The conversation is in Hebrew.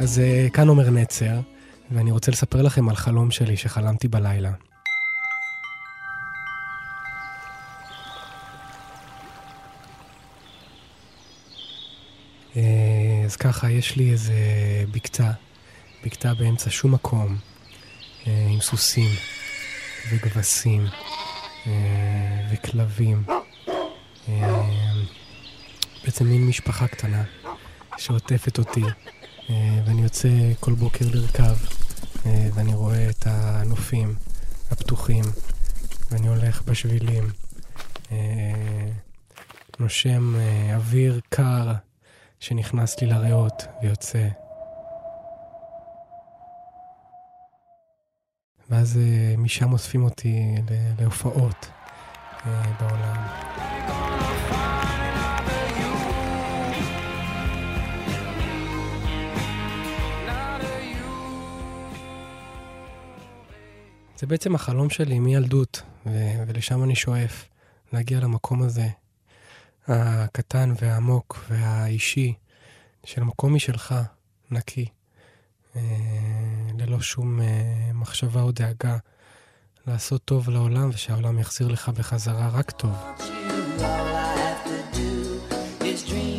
אז uh, כאן אומר נצר, ואני רוצה לספר לכם על חלום שלי שחלמתי בלילה. אה, אז ככה, יש לי איזה בקתה, בקתה באמצע שום מקום, אה, עם סוסים וכבשים אה, וכלבים. בעצם מין משפחה קטנה שעוטפת אותי, ואני יוצא כל בוקר לרכב, ואני רואה את הנופים הפתוחים, ואני הולך בשבילים, נושם אוויר קר. שנכנס לי לריאות ויוצא. ואז אה, משם אוספים אותי להופעות אה, בעולם. זה בעצם החלום שלי מילדות, ולשם אני שואף, להגיע למקום הזה, הקטן והעמוק והאישי של מקום משלך, נקי, אה, ללא שום אה, מחשבה או דאגה, לעשות טוב לעולם ושהעולם יחזיר לך בחזרה רק טוב. You